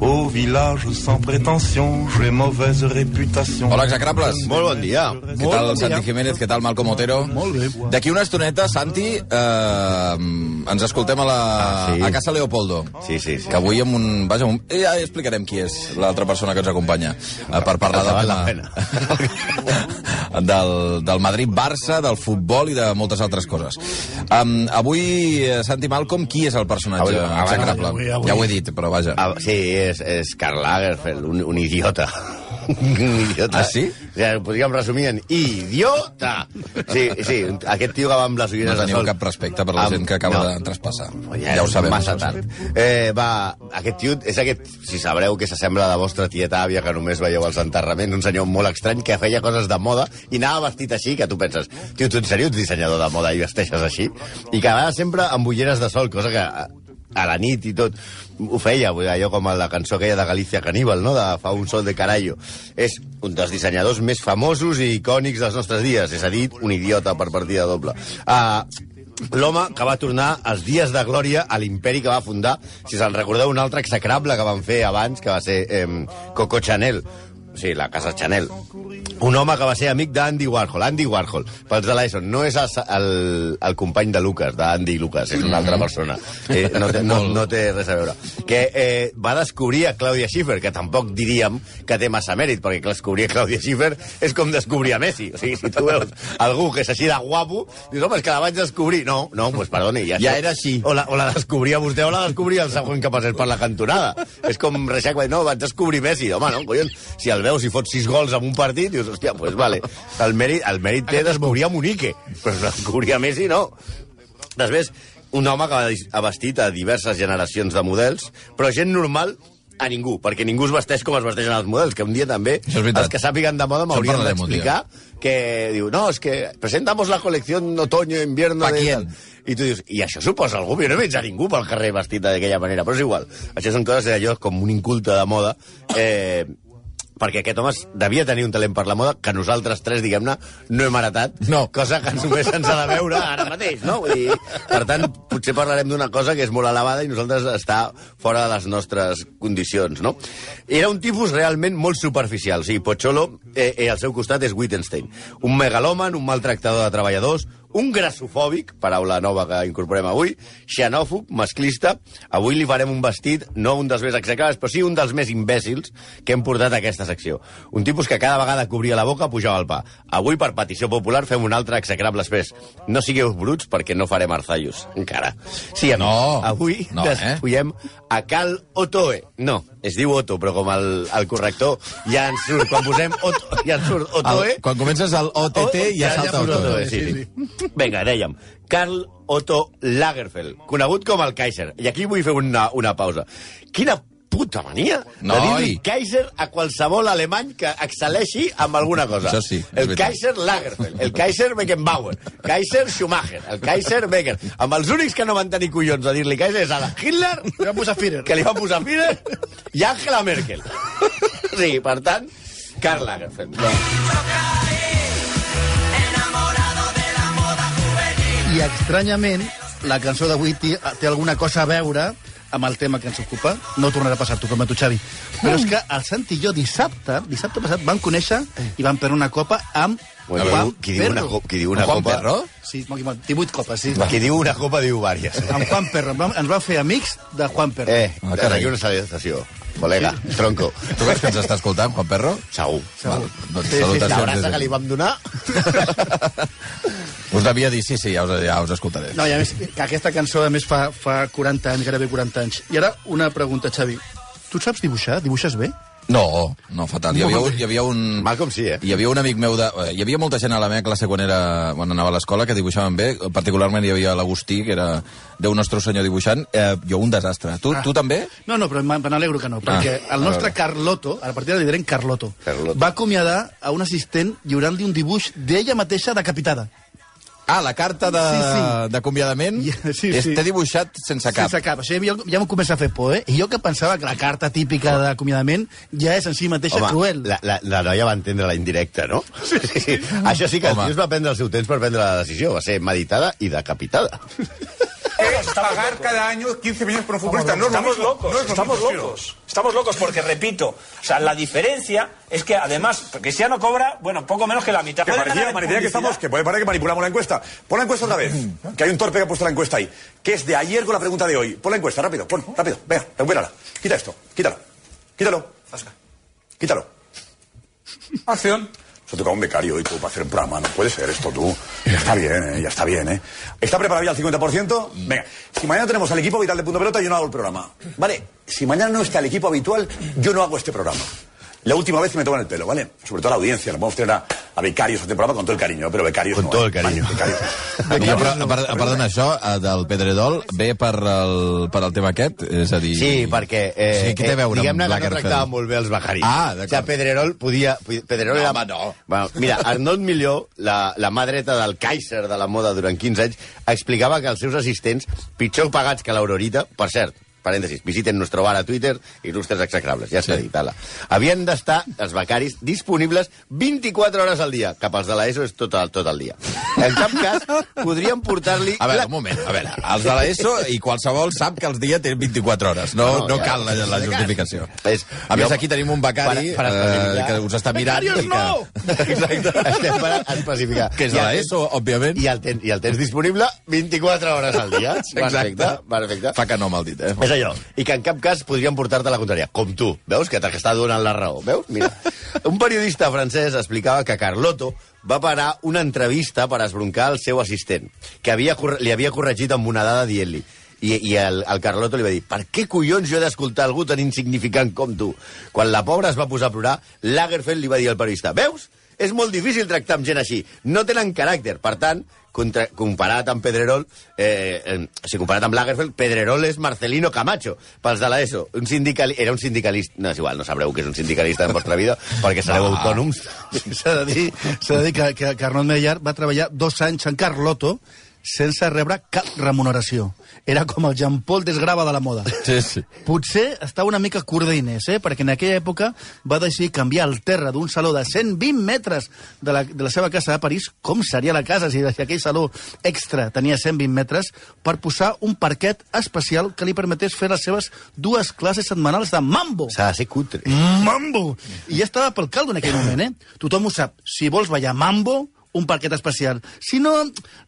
Au village sans prétention, j'ai mauvaise réputation. Hola, execrables. Molt bon dia. Què tal, Santi Jiménez? Què tal, Malcom Otero? Molt bé. D'aquí una estoneta, Santi, eh, ens escoltem a, la, Ah, sí. a Casa Leopoldo. Sí, sí, sí. Que avui amb un... Vaja, un, ja explicarem qui és l'altra persona que ens acompanya eh, per parlar del la tema... del, del Madrid-Barça, del futbol i de moltes altres coses. Um, avui, eh, Santi Malcom, qui és el personatge Avui- execrable? avui- avui- Ja ho he dit, però vaja. Ah, sí, és, és Karl Lagerfeld, un, un idiota. un idiota. Ah, sí? O sigui, podríem resumir en idiota. Sí, sí, aquest tio que va amb les No ulleres de teniu sol. cap respecte per la Amb- gent que acaba no. de traspassar. Ja, Ja ho sabem. Massa tard. Eh, va, aquest tio, és aquest, si sabreu, que s'assembla a la vostra tieta àvia que només veieu als enterraments, un senyor molt estrany que feia coses de moda i anava vestit així, que tu penses, tio, tu en sèrio ets dissenyador de moda i vesteixes així? I que anava sempre amb ulleres de sol, cosa que a la nit i tot ho feia, allò com la cançó aquella de Galícia Caníbal, no?, de Fa un sol de carallo. És un dels dissenyadors més famosos i icònics dels nostres dies, és a dir, un idiota per partida doble. Uh, L'home que va tornar als dies de glòria a l'imperi que va fundar, si se'n recordeu, un altre execrable que van fer abans, que va ser eh, Coco Chanel, sigui, la casa Chanel. Un home que va ser amic d'Andy Warhol. Andy Warhol, pels de l'ESO, no és el, el, el company de Lucas, d'Andy Lucas, és una altra persona. Eh, no, té, no, no té res a veure. Que eh, va descobrir a Claudia Schiffer, que tampoc diríem que té massa mèrit, perquè descobrir a Claudia Schiffer és com descobrir a Messi. O sigui, si tu veus algú que és així de guapo, dius, home, és que la vaig descobrir. No, no, doncs pues perdoni. Ja, Ja era així. O la, o la descobria vostè o la descobria el següent que passés per la cantonada. És com Reixac va dir, no, vaig descobrir Messi. Home, no, collons, si el veus i fots sis gols en un partit, dius, hòstia, pues vale. El mèrit, el mèrit té descobrir a Monique, però descobrir a Messi no. Després, un home que ha vestit a diverses generacions de models, però gent normal a ningú, perquè ningú es vesteix com es vesteixen els models, que un dia també és els que sàpiguen de moda m'haurien d'explicar que diu, no, es que presentamos la colección otoño-invierno ¿Pa de... I tu dius, i això suposa algú? Jo no veig a ningú pel carrer vestit d'aquella manera, però és igual. Això són coses d'allò com un inculte de moda, eh, perquè aquest home devia tenir un talent per la moda que nosaltres tres, diguem-ne, no hem heretat, No. cosa que només ens ha de veure ara mateix, no? Vull dir, per tant, potser parlarem d'una cosa que és molt elevada i nosaltres està fora de les nostres condicions, no? Era un tipus realment molt superficial, o sigui, Pocholo, eh, eh, al seu costat és Wittgenstein, un megalòman, un maltractador de treballadors, un grassofòbic, paraula nova que incorporem avui, xenòfob, masclista. Avui li farem un vestit, no un dels més execrables, però sí un dels més imbècils que hem portat a aquesta secció. Un tipus que cada vegada que obria la boca pujava al pa. Avui, per petició popular, fem un altre execrable express. No sigueu bruts perquè no farem arzallos, encara. Sí, amics, No, avui no, eh? despullem a Cal Otoe. No, es diu Otto, però com el, el corrector ja ens surt, quan posem Otto, ja ens surt Otoe... El, quan comences el OTT ja, salta surt el tot. sí, sí. Vinga, dèiem, Karl Otto Lagerfeld, conegut com el Kaiser. I aquí vull fer una, una pausa. Quina puta mania de Noi. dir-li Kaiser a qualsevol alemany que excel·leixi amb alguna cosa. Això sí, El veritat. Kaiser Lagerfeld, el Kaiser Beckenbauer, Kaiser Schumacher, el Kaiser Becker. Amb els únics que no van tenir collons a dir-li Kaiser és a la Hitler, Li van posar Führer. que li van posar Führer, i Angela Merkel. Sí, per tant, Karl Lagerfeld. I estranyament, la cançó d'avui té, té alguna cosa a veure amb el tema que ens ocupa. No tornarà a passar, t'ho prometo, Xavi. Però és que el Santi i jo dissabte, dissabte passat, vam conèixer i vam perdre una copa amb Bueno, Juan qui diu una, co- qui diu una Juan copa... Perro? Sí, 18 copes, sí. Qui diu una copa diu vàries. Amb Juan Perro. Ens vam, vam fer amics de Juan Perro. Eh, Ah, carai. d'aquí una salutació. Col·lega, tronco. Tu creus que ens està escoltant, Juan Perro? Segur. Val, doncs Sí, sí. L'abraça des que li vam donar... Us devia dir, sí, sí, ja us, ja us escoltaré. No, i a més, que aquesta cançó, a més, fa, fa 40 anys, gairebé 40 anys. I ara, una pregunta, Xavi. Tu saps dibuixar? Dibuixes bé? No, no, fatal. Hi havia, un, hi havia un... Malcolm sí, eh? Hi havia un amic meu de... eh, Hi havia molta gent a la meva classe quan, era, quan anava a l'escola que dibuixaven bé. Particularment hi havia l'Agustí, que era Déu nostre senyor dibuixant. Eh, jo un desastre. Tu, Ah. tu també? No, no, però me n'alegro que no, perquè el nostre Carlotto, a partir de li direm Carlotto, Carlotto. va acomiadar a un assistent lliurant-li un dibuix d'ella mateixa decapitada. Ah, la carta de- Sí, sí. d'acomiadament sí, sí. té dibuixat sense cap. Sense cap. Això ja, ja m'ho comença a fer por, eh? I jo que pensava que la carta típica d'acomiadament ja és en si mateixa cruel. la, la, la noia va entendre la indirecta, no? Sí, sí. Això sí que el Home. tio es va prendre el seu temps per prendre la decisió. Va ser meditada i decapitada. que pagar cada año 15 millones por un futbolista. No estamos locos, no es lo estamos locos. Estamos locos porque, repito, o sea, la diferencia es que además Cristiano cobra, bueno, poco menos que la mitad. Que parecía, que estamos, que puede parecer que manipulamos la encuesta. Pon la encuesta otra vez. Que hay un torpe que ha puesto la encuesta ahí. Que es de ayer con la pregunta de hoy. Pon la encuesta, rápido, pon, rápido. Venga, recupérala. Quita esto, quítalo. Quítalo. Quítalo. Acción. Eso toca un becario y tú para hacer un programa. No puede ser esto tú. Ya está bien, ¿eh? ya está bien, ¿eh? ¿Está preparado ya al 50%? Venga, si mañana tenemos al equipo vital de Punto Pelota, yo no hago el programa. Vale, si mañana no está el equipo habitual, yo no hago este programa. La última vez que me toman el pelo, ¿vale? Sobre todo a la audiencia. No podemos tener a, a becarios a este programa con todo el cariño, però becarios Con no, todo eh? el cariño. Vale, becarios. Jo, però, per, perdona, això eh, del Pedredol ve per el, per el tema aquest? És a dir... Sí, perquè... Eh, sí, què té a veure Diguem-ne amb que no tractava molt bé els becaris. Ah, d'acord. O sigui, Pedrerol podia... Pedrerol No, era... home, no. Bueno, mira, Arnold Milló, la, la mà dreta del Kaiser de la moda durant 15 anys, explicava que els seus assistents, pitjor pagats que l'Aurorita, per cert, parèntesis, visiten nuestro bar a Twitter, il·lustres execrables, ja s'ha Sí. dit, ala. Havien d'estar, els becaris, disponibles 24 hores al dia. Cap als de l'ESO és tot el, tot el dia. En cap cas, podrien portar-li... A veure, la- un moment, a veure, els de l'ESO i qualsevol sap que els dies tenen 24 hores, no, No, no, ja. cal la, la justificació. És- A més, jo- aquí tenim un becari Per- per eh, que us està mirant Becarios i que... Exacte. Estem per especificar. Que és de l'ESO, òbviament. I el, tens, I el tens disponible 24 hores al dia. Perfecte, perfecte. Fa que no mal dit, eh? És allò. I que en cap cas podrien portar-te la contrària. Com tu. Veus? Que t'està donant la raó. Veus? Mira. Un periodista francès explicava que Carlotto va parar una entrevista per esbroncar el seu assistent, que havia, li havia corregit amb una dada dient-li. I, i el, el Carlotto li va dir per què collons jo he d'escoltar algú tan insignificant com tu? Quan la pobra es va posar a plorar, Lagerfeld li va dir al periodista veus? És molt difícil tractar amb gent així. No tenen caràcter. Per tant, contra, comparat amb Pedrerol, eh, eh, o sigui, comparat amb Lagerfeld, Pedrerol és Marcelino Camacho, pels de l'ESO. Un sindicali... Era un sindicalista... No, és igual, no sabreu que és un sindicalista en vostra vida, perquè sereu Ah. autònoms. S'ha de dir, de dir que, que, que Arnold Meyer va treballar dos anys en Carlotto sense rebre cap remuneració. Era com el Jean Paul Desgrava de la moda. Sí, sí. Potser estava una mica curt de diners, eh? perquè en aquella època va decidir canviar el terra d'un saló de 120 metres de la, de la seva casa de París, com seria la casa si aquell saló extra tenia 120 metres, per posar un parquet especial que li permetés fer les seves dues classes setmanals de mambo. S'ha de ser cutre. Mambo! I ja estava pel caldo en aquell moment, eh? Tothom ho sap. Si vols ballar mambo, un parquet especial. Si no,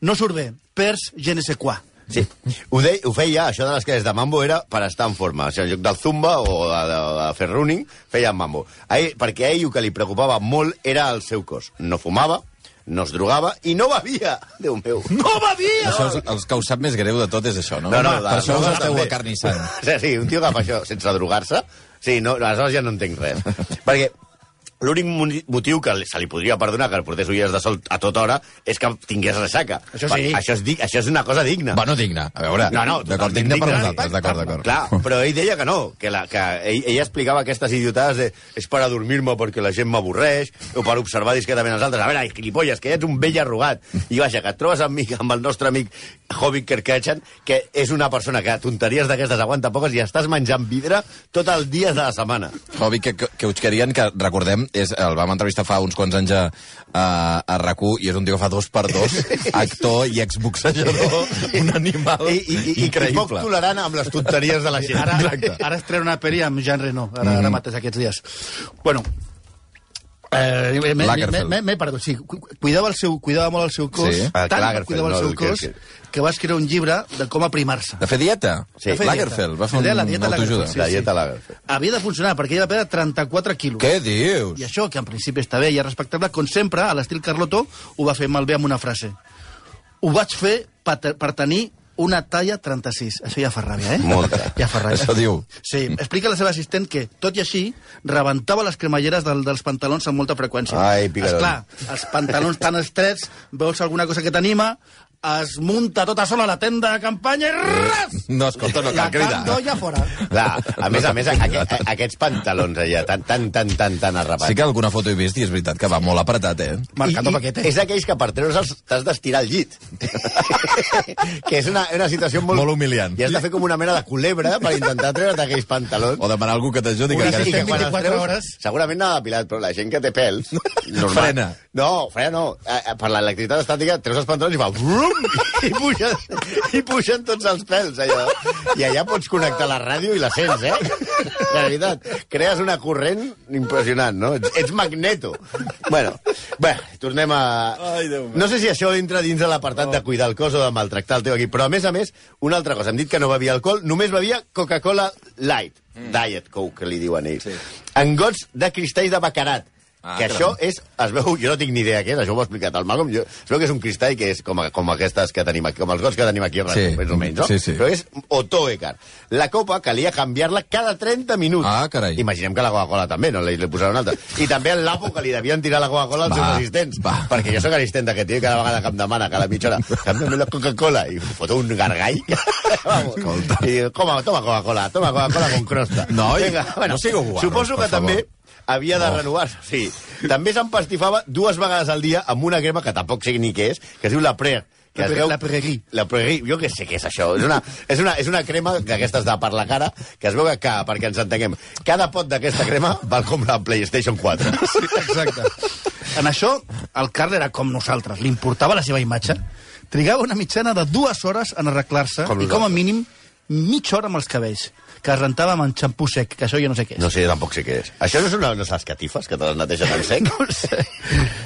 no surt bé. Perds je ne sais quoi. Sí. Ho, de, ho feia, això de les classes de mambo era per estar en forma. O sigui, en lloc del zumba o de, de, de fer running, feia mambo. A ell, perquè a ell el que li preocupava molt era el seu cos. No fumava, no es drogava i no bevia. Déu meu. No bevia! Això és, els que ho sap més greu de tot és això, no? No, no, per això us no, esteu també. a carn i sang. Sí, sí, un tio que fa això sense drogar-se, sí, no, aleshores ja no entenc res. Perquè l'únic motiu que se li podria perdonar que el portés ulleres de sol a tota hora és que tingués ressaca. Això sí. Per- Això és, di- això és una cosa digna. Bueno, digne. A veure, No, no, d'acord, totalment digne per digne. vosaltres, d'acord, d'acord. Clar, però ell deia que no, que, la, que ell, ell explicava aquestes idiotades de és per adormir-me perquè la gent m'avorreix o per observar discretament els altres. A veure, gilipolles, que ja ets un vell arrugat. I vaja, que et trobes amb, mi, amb el nostre amic Hobbit Kerkachan, que és una persona que tonteries d'aquestes aguanta poques i estàs menjant vidre tot el dia de la setmana. Hobby que, que, que Uchkerian, que recordem, és, el vam entrevistar fa uns quants anys a, a, a rac i és un tio que fa dos per dos, actor i exboxejador, un animal I, i, i, i poc increïble. tolerant amb les tonteries de la gent. Ara, Exacte. ara estrena una pel·li amb Jean Reno, ara, Mm. ara mateix aquests dies. Bueno, Eh, m'he- perdut, sí. Cu- Cuidava, el seu, cuidava molt el seu cos, Sí. Ah, tant Lagerfeld, cuidava el no, seu que- cos, que- que va escriure un llibre de com aprimar-se. De fer dieta? Sí. Fer Lagerfeld, va fer un la dieta autoajuda. Lagerfeld, La dieta Lagerfeld. Havia de funcionar, perquè ella va perdre 34 quilos. Què dius? I això, que en principi està bé i és respectable, com sempre, a l'estil Carlotto, ho va fer malbé amb una frase. Ho vaig fer per, per tenir una talla 36. Això ja fa ràbia, eh? Molta. Ja fa ràbia. Això diu. Sí, explica la seva assistent que, tot i així, rebentava les cremalleres del, dels pantalons amb molta freqüència. Ai, picarón. Esclar, els pantalons tan estrets, veus alguna cosa que t'anima, es munta tota sola a la tenda de campanya i ras! No, escolta, no cal la cridar. candolla fora. Clar, a més a més, a, a, aquests pantalons allà, tan, tan, tan, tan, tan arrapats. Sí que alguna foto he vist i és veritat que va molt apretat, eh? Marcando I- i paquete. És aquells que per treure'ls t'has d'estirar el llit. que és una, una situació molt... Molt humiliant. I has de fer com una mena de culebra per intentar treure't aquells pantalons. O demanar a algú que t'ajudi. Que sí, estem- que quan els 24 treus, hores... Segurament anava depilat, però la gent que té pèls... normal. Frena. No, frena no. Per l'electricitat estàtica treus els pantalons i fa... Brum, i, pugen, I pugen tots els pèls, allò. I allà pots connectar la ràdio i la sents, eh? La veritat. Crees una corrent impressionant, no? Ets, ets magneto. Bueno, bé, tornem a... Ai. No sé si això entra dins de l'apartat de cuidar el cos o de maltractar el teu equip, però a més a més, una altra cosa. Hem dit que no bevia alcohol, només bevia Coca-Cola Light. Diet Coke, que li diuen ells. Sí. En gots de cristalls de bacarat. Ah, que això és, es veu, jo no tinc ni idea què és, això ho ha explicat el Malcolm, jo, es veu que és un cristall que és com, com aquestes que tenim aquí, com els gots que tenim aquí Sí. Més o menys, no? Sí, sí. Però és Otoecar. La copa calia canviar-la cada 30 minuts. Ah, carai. Imaginem que la Coca-Cola també, no? Li, li posaran una altra. I també el Lapo, que li devien tirar la Coca-Cola als Va, seus assistents. va. Perquè jo sóc assistent d'aquest tio i cada vegada que em demana, cada mitja hora, canvia'm la Coca-Cola. I fot un gargall. Vamos. Escolta. I diu, toma, Coca-Cola, toma Coca-Cola con crosta. Noi, Vinga, no sigueu guarros, Suposo que també favor. Havia de Oh. renovar. Sí. També s'empastifava dues vegades al dia amb una crema que tampoc sé ni què és, que es diu la Preur. Que es Pre- veu... la Prairie. La Prairie, jo què sé què és això. És una, és una, és una crema d'aquestes de per la cara, que es veu que, perquè ens entenguem, cada pot d'aquesta crema val com la PlayStation 4. Sí, exacte. En això, el Carl era com nosaltres. Li importava la seva imatge. Trigava una mitjana de dues hores en arreglar-se i com a mínim mitja hora amb els cabells, que es rentava amb xampú sec, que això jo no sé què és. No sé, tampoc sé què és. Això no són no les catifes, que te les netegen en sec? No sé.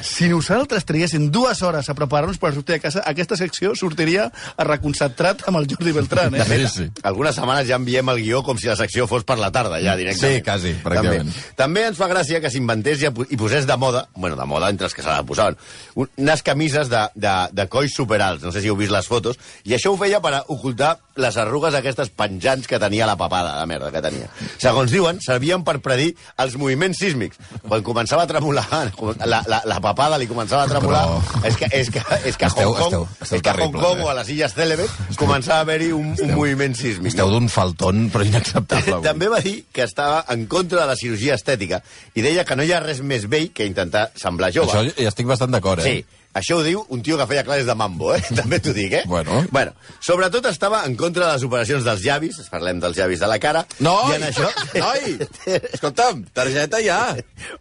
Si nosaltres triguéssim dues hores a preparar-nos per sortir de casa, aquesta secció sortiria a reconcentrat amb el Jordi Beltrán, eh? De fet, Sí, sí. algunes setmanes ja enviem el guió com si la secció fos per la tarda, ja directament. Sí, quasi, pràcticament. També, també ens fa gràcia que s'inventés i, i posés de moda, bueno, de moda entre els que se la posaven, un- unes camises de, de, de colls superalts, no sé si heu vist les fotos, i això ho feia per ocultar les arrugues aquestes penjants que tenia la papada, de merda que tenia. Segons diuen, servien per predir els moviments sísmics. Quan començava a tremolar, la, la, la papada li començava a tremolar, Però- és que, és que, és que a Esteu- Hong Kong, esteu- esteu és que a Hong Kong eh? o a les Illes Célebes començava a haver-hi un, un moviment sísmic. Esteu d'un faltón, però inacceptable. avui. També va dir que estava en contra de la cirurgia estètica i deia que no hi ha res més vell que intentar semblar jove. Això hi estic bastant d'acord, eh? Sí, això ho diu un tio que feia classes de mambo, eh? També t'ho dic, eh? Bueno. bueno. Sobretot estava en contra de les operacions dels llavis, parlem dels llavis de la cara, Noi! i en això... Noi! Escolta'm, targeta ja!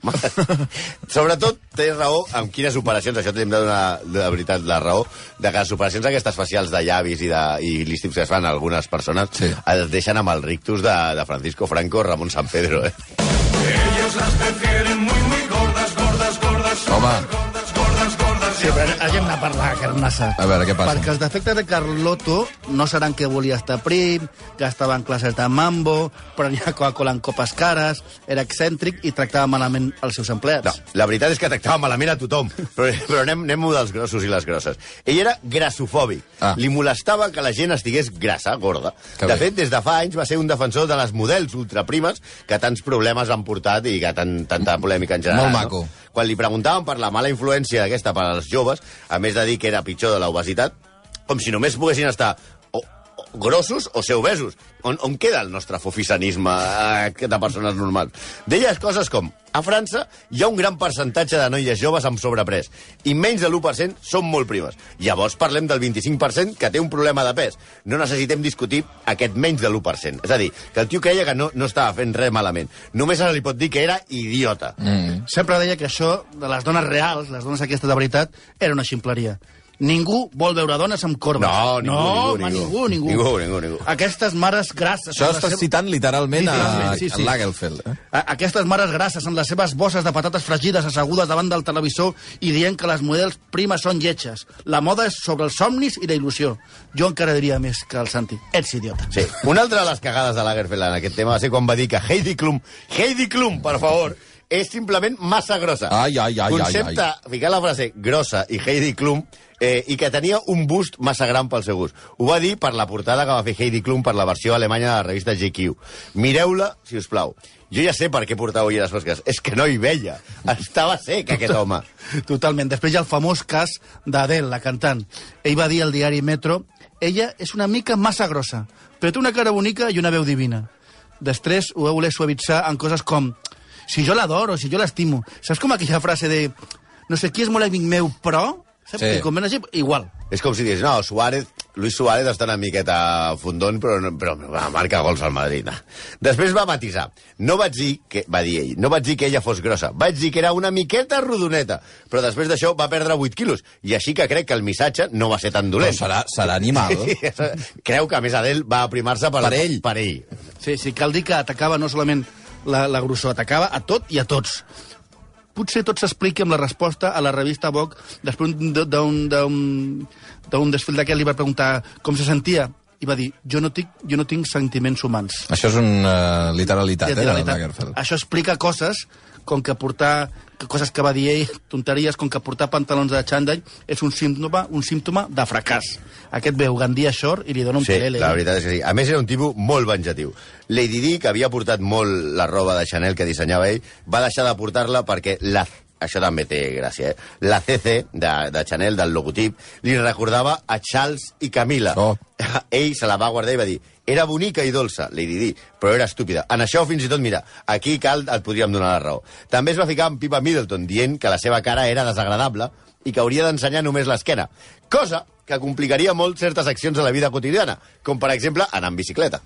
Sobretot té raó amb quines operacions, això t'hem de donar de veritat la raó, de que les operacions aquestes facials de llavis i, de, i lístips que es fan algunes persones Sí. es deixen amb el rictus de, de Francisco Franco o Ramon San Pedro, eh? Home, Sí, però hàgim de parlar, Carnassa. A veure, què passa? Perquè els defectes de Carlotto no seran que volia estar prim, que estava en classes de mambo, prenia Coca-Cola en copes cares, era excèntric i tractava malament els seus empleats. No, la veritat és que tractava malament a tothom, però, però anem, anem dels grossos i les grosses. Ell era grassofòbic. Ah. Li molestava que la gent estigués grassa, gorda. Que de bé. fet, des de fa anys va ser un defensor de les models ultraprimes que tants problemes han portat i que tant, tanta polèmica en general. Molt maco. No? Quan li preguntaven per la mala influència aquesta per als joves, a més de dir que era pitjor de l'obesitat, com si només poguessin estar grossos o ser obesos. On, on queda el nostre fofisanisme eh, de persones normals? Deia coses com a França hi ha un gran percentatge de noies joves amb sobrepès i menys de l'1% són molt primes. Llavors parlem del 25% que té un problema de pes. No necessitem discutir aquest menys de l'1%. És a dir, que el tio creia que no, no estava fent res malament. Només se li pot dir que era idiota. mm, Sempre deia que això de les dones reals, les dones aquestes de veritat, era una ximpleria. Ningú vol veure dones amb corbes. No, ningú, no, ningú, ningú. ningú, ningú. Ningú, ningú, ningú. Aquestes mares grasses... això estàs seva- citant literalment a, Literalment, sí, sí. a Lagerfeld. Eh? A- Aquestes mares grasses amb les seves bosses de patates fregides assegudes davant del televisor i dient que les models primes són lletges. La moda és sobre els somnis i la il·lusió. Jo encara diria més que el Santi. Ets idiota. Sí. Una altra de les cagades de Lagerfeld en aquest tema va ser quan va dir que Heidi Klum, Heidi Klum, per favor, és simplement massa grossa. Ai, ai, ai, Concepte, ai, ficar la frase grossa i Heidi Klum eh, i que tenia un bust massa gran pel seu gust. Ho va dir per la portada que va fer Heidi Klum per la versió alemanya de la revista GQ. Mireu-la, si us plau. Jo ja sé per què portava ulleres fosques. És que no hi veia. Estava sec, aquest home. Totalment. Després hi ha el famós cas d'Adele, la cantant. Ell va dir al diari Metro ella és una mica massa grossa, però té una cara bonica i una veu divina. Després ho va voler suavitzar en coses com si jo l'adoro, si jo l'estimo. Saps com aquella frase de no sé qui és molt amic meu, però... Saps? Sí. Com ben així, igual. És com si digués, no, Suárez Luis Suárez està una miqueta fondón, però, no- però va, marca gols al Madrid. no. Després va matisar. No vaig dir, que, va dir ell, no vaig dir que ella fos grossa, vaig dir que era una miqueta rodoneta, però després d'això va perdre 8 quilos, i així que crec que el missatge no va ser tan Però dolent. serà, serà animal. Creu que, a més, Adel va aprimar-se per, Per ell. Per ell. Sí, sí, cal dir que atacava no solament la, la grossor, atacava a tot i a tots. Potser tot s'explica amb la resposta a la revista Vogue després d'un- desfil d'aquest li va preguntar com se sentia i va dir, jo no tinc, jo no tinc sentiments humans. Això és una uh, literalitat, eh, de Literalitat. Lagerfeld. Això explica coses com que portar que coses que va dir ell, tonteries, com que portar pantalons de xandall és un símptoma, un símptoma de fracàs. Aquest veu Gandia Shore i li dona un Sí, pelele. la veritat és que sí. A més, era un tipus molt venjatiu. Lady Di, que havia portat molt la roba de Chanel que dissenyava ell, va deixar de portar-la perquè la això també té gràcia, eh? La CC de, de Chanel, del logotip, li recordava a Charles i Camila. Oh. Ell se la va guardar i va dir era bonica i dolça, Lady Di, però era estúpida. En això, fins i tot, mira, aquí cal et podríem donar la raó. També es va ficar amb Pipa Middleton, dient que la seva cara era desagradable i que hauria d'ensenyar només l'esquena. Cosa que complicaria molt certes accions de la vida quotidiana, com per exemple anar en bicicleta.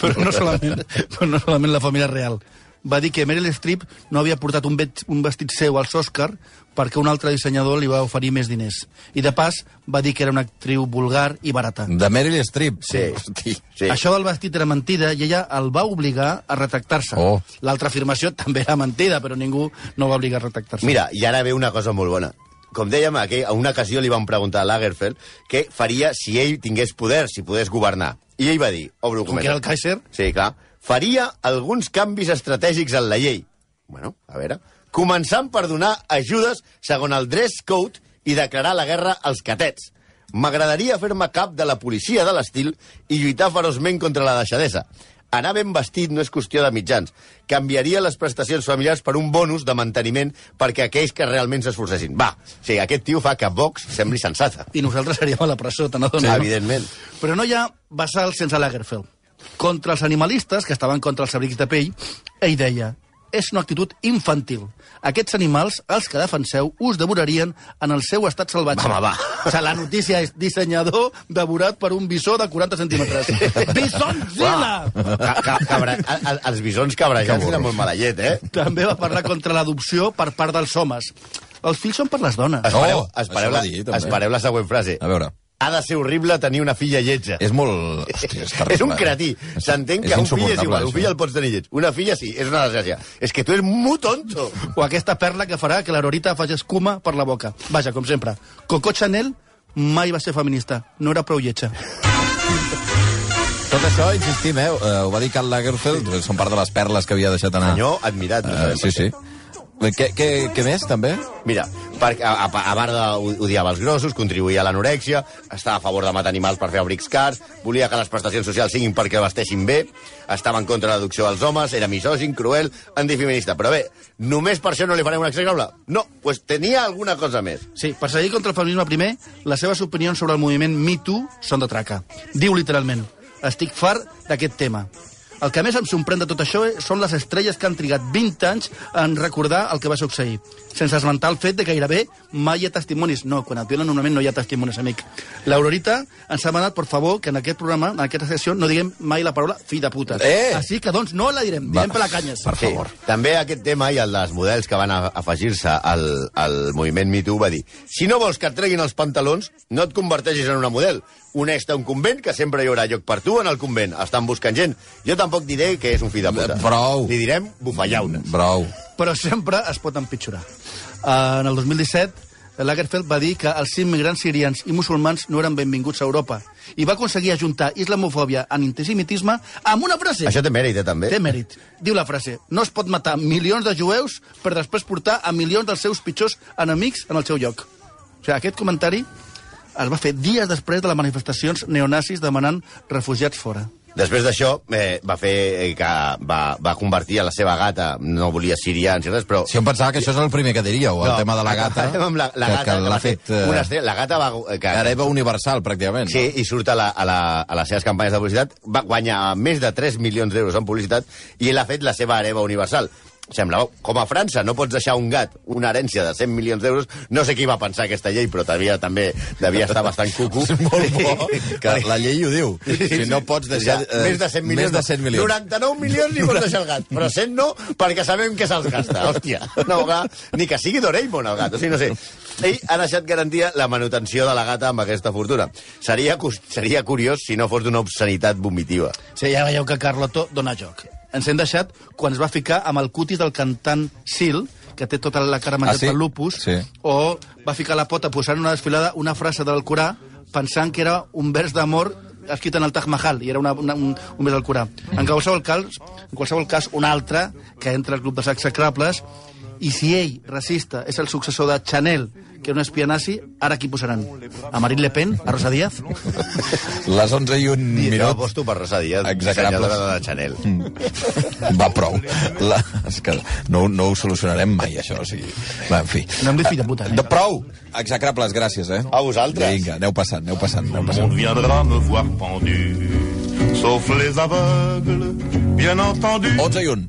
però no solament, però no solament la família real. Va dir que Meryl Streep no havia portat un, vet, un vestit seu als Oscar perquè un altre dissenyador li va oferir més diners. I de pas va dir que era una actriu vulgar i barata. De Meryl Streep. Sí. Hosti. Sí. Això del vestit era mentida i ella el va obligar a retractar-se. Oh. L'altra afirmació també era mentida, però ningú no va obligar a retractar-se. Mira, i ara ve una cosa molt bona. Com dèiem, aquí, a una ocasió li van preguntar a Lagerfeld què faria si ell tingués poder, si podés governar. I ell va dir, obro Com que era el Kaiser, Sí, clar. Faria alguns canvis estratègics en la llei. Bueno, a veure... Començant per donar ajudes segons el dress code i declarar la guerra als catets. M'agradaria fer-me cap de la policia de l'estil i lluitar feroçment contra la deixadesa. Anar ben vestit no és qüestió de mitjans. Canviaria les prestacions familiars per un bonus de manteniment perquè aquells que realment s'esforcessin. Va, o sigui, aquest tio fa que Vox sembli sensata. i nosaltres seríem a la presó, te n'adones? Sí, no? evidentment. Però no hi ha basal sense Lagerfeld. Contra els animalistes, que estaven contra els abrics de pell, ell deia és una actitud infantil. Aquests animals, els que defenseu, us devorarien en el seu estat salvatge. Home, va. O sigui, la notícia és dissenyador devorat per un bisó de 40 centímetres. Bisonzilla! Ca, ca, cabra, el, el, els bisons cabrejats tenen molt mala llet, eh? També va parlar contra l'adopció per part dels homes. Els fills són per les dones. Espereu, Oh, espereu, això la, va dir, també. espereu la següent frase. A veure. Ha de ser horrible tenir una filla lletja. És molt... Hòstia, és terrible. és un eh? cretí. S'entén que un fill és igual. Un fill el pots tenir lleig. Una filla sí, és una desgràcia. És que tu eres molt tonto. O aquesta perla que farà que l'Aurorita faci escuma per la boca. Vaja, com sempre. Coco Chanel mai va ser feminista. No era prou lletja. Tot això, insistim, eh? ho va dir Karl Lagerfeld, són part de les perles que havia deixat anar. Senyor, admirat. No sabem sí, sí. Què, què, què més, també? Mira, perquè a, a, a part d'odiava els grossos, contribuïa a l'anorèxia, estava a favor de matar animals per fer abrics cars, volia que les prestacions socials siguin perquè vesteixin bé, estava en contra de l'adopció dels homes, era misògin, cruel, antifeminista. Però bé, només per això no li farem un execrable? No, pues tenia alguna cosa més. Sí, per seguir contra el feminisme primer, les seves opinions sobre el moviment Me Too són de traca. Diu literalment, estic fart d'aquest tema. El que més em sorprèn de tot això eh, són les estrelles que han trigat 20 anys en recordar el que va succeir, sense esmentar el fet de que gairebé mai hi ha testimonis. No, quan et violen normalment no hi ha testimonis, amic. L'Aurorita ens ha demanat, per favor, que en aquest programa, en aquesta sessió, no diguem mai la paraula fill de puta. Eh! Així que, doncs, no la direm, Va. per la canyes. Per favor. També aquest tema i el dels models que van a- afegir-se al, al moviment MeToo va dir si no vols que et treguin els pantalons, no et converteixis en una model. Honesta a un convent, que sempre hi haurà lloc per tu en el convent. Estan buscant gent. Jo tampoc diré que és un fill de puta. Prou. Li direm bufallauna. Prou. però sempre es pot empitjorar. Uh, en el 2017, Lagerfeld va dir que els immigrants sirians i musulmans no eren benvinguts a Europa i va aconseguir ajuntar islamofòbia en antisemitisme amb una frase. Això té mèrit, eh, també. Té mèrit. Diu la frase, no es pot matar milions de jueus per després portar a milions dels seus pitjors enemics en el seu lloc. O sigui, aquest comentari es va fer dies després de les manifestacions neonazis demanant refugiats fora. Després d'això, eh, va fer eh, que va, va convertir a la seva gata, no volia sirians i res, però... Si em pensava que això és el primer que diríeu, el tema de la gata, Amb la, la que, gata, que l'ha va fer fet... eh, Una estrella, la gata va... eh, Que, hereva universal, pràcticament. Sí, i surt a, la, a, la, a les seves campanyes de publicitat, va guanyar més de 3 milions d'euros en publicitat i ell ha fet la seva hereva universal. Semblava, com a França no pots deixar un gat una herència de 100 milions d'euros, no sé qui va pensar aquesta llei, però devia, també devia estar bastant cucu. És molt bo que la llei ho diu. Si no pots deixar... Ja, més de 100 milions. Més de 100 milions. 99 milions ni pots deixar el gat, però 100 no, perquè sabem que se'ls gasta. Hòstia, no, ni que sigui Doraemon el gat, o sigui, no sé. Ell ha deixat garantia la manutenció de la gata amb aquesta fortuna. Seria, seria curiós si no fos d'una obscenitat vomitiva. Sí, ja veieu que Carlotto dona joc. Ens hem deixat quan es va ficar amb el cutis del cantant Sil, que té tota la cara menjat Ah, sí? pel lupus, Sí. o va ficar la pota posant en una desfilada una frase del Corà pensant que era un vers d'amor escrit en el Taj Mahal, i era una, una, un, un vers del Corà. En qualsevol cas, en qualsevol cas, un altre que entra al club dels execrables, i si ell, racista, és el successor de Chanel, que era un espia nazi, ara qui posaran? A Marine Le Pen? A Rosa Díaz? Les 11 i un I jo minut... aposto per Rosa Díaz, dissenyadora de Chanel. Va, prou. La, és que no, no ho solucionarem mai, això. O sigui, va, en fi. No em dic fill de puta, eh? De prou! Execrables, gràcies, eh? A vosaltres. Vinga, aneu passant, aneu passant, aneu On passant. viendra me voir pendu, sauf les aveugles, bien entendu. 11 i 1.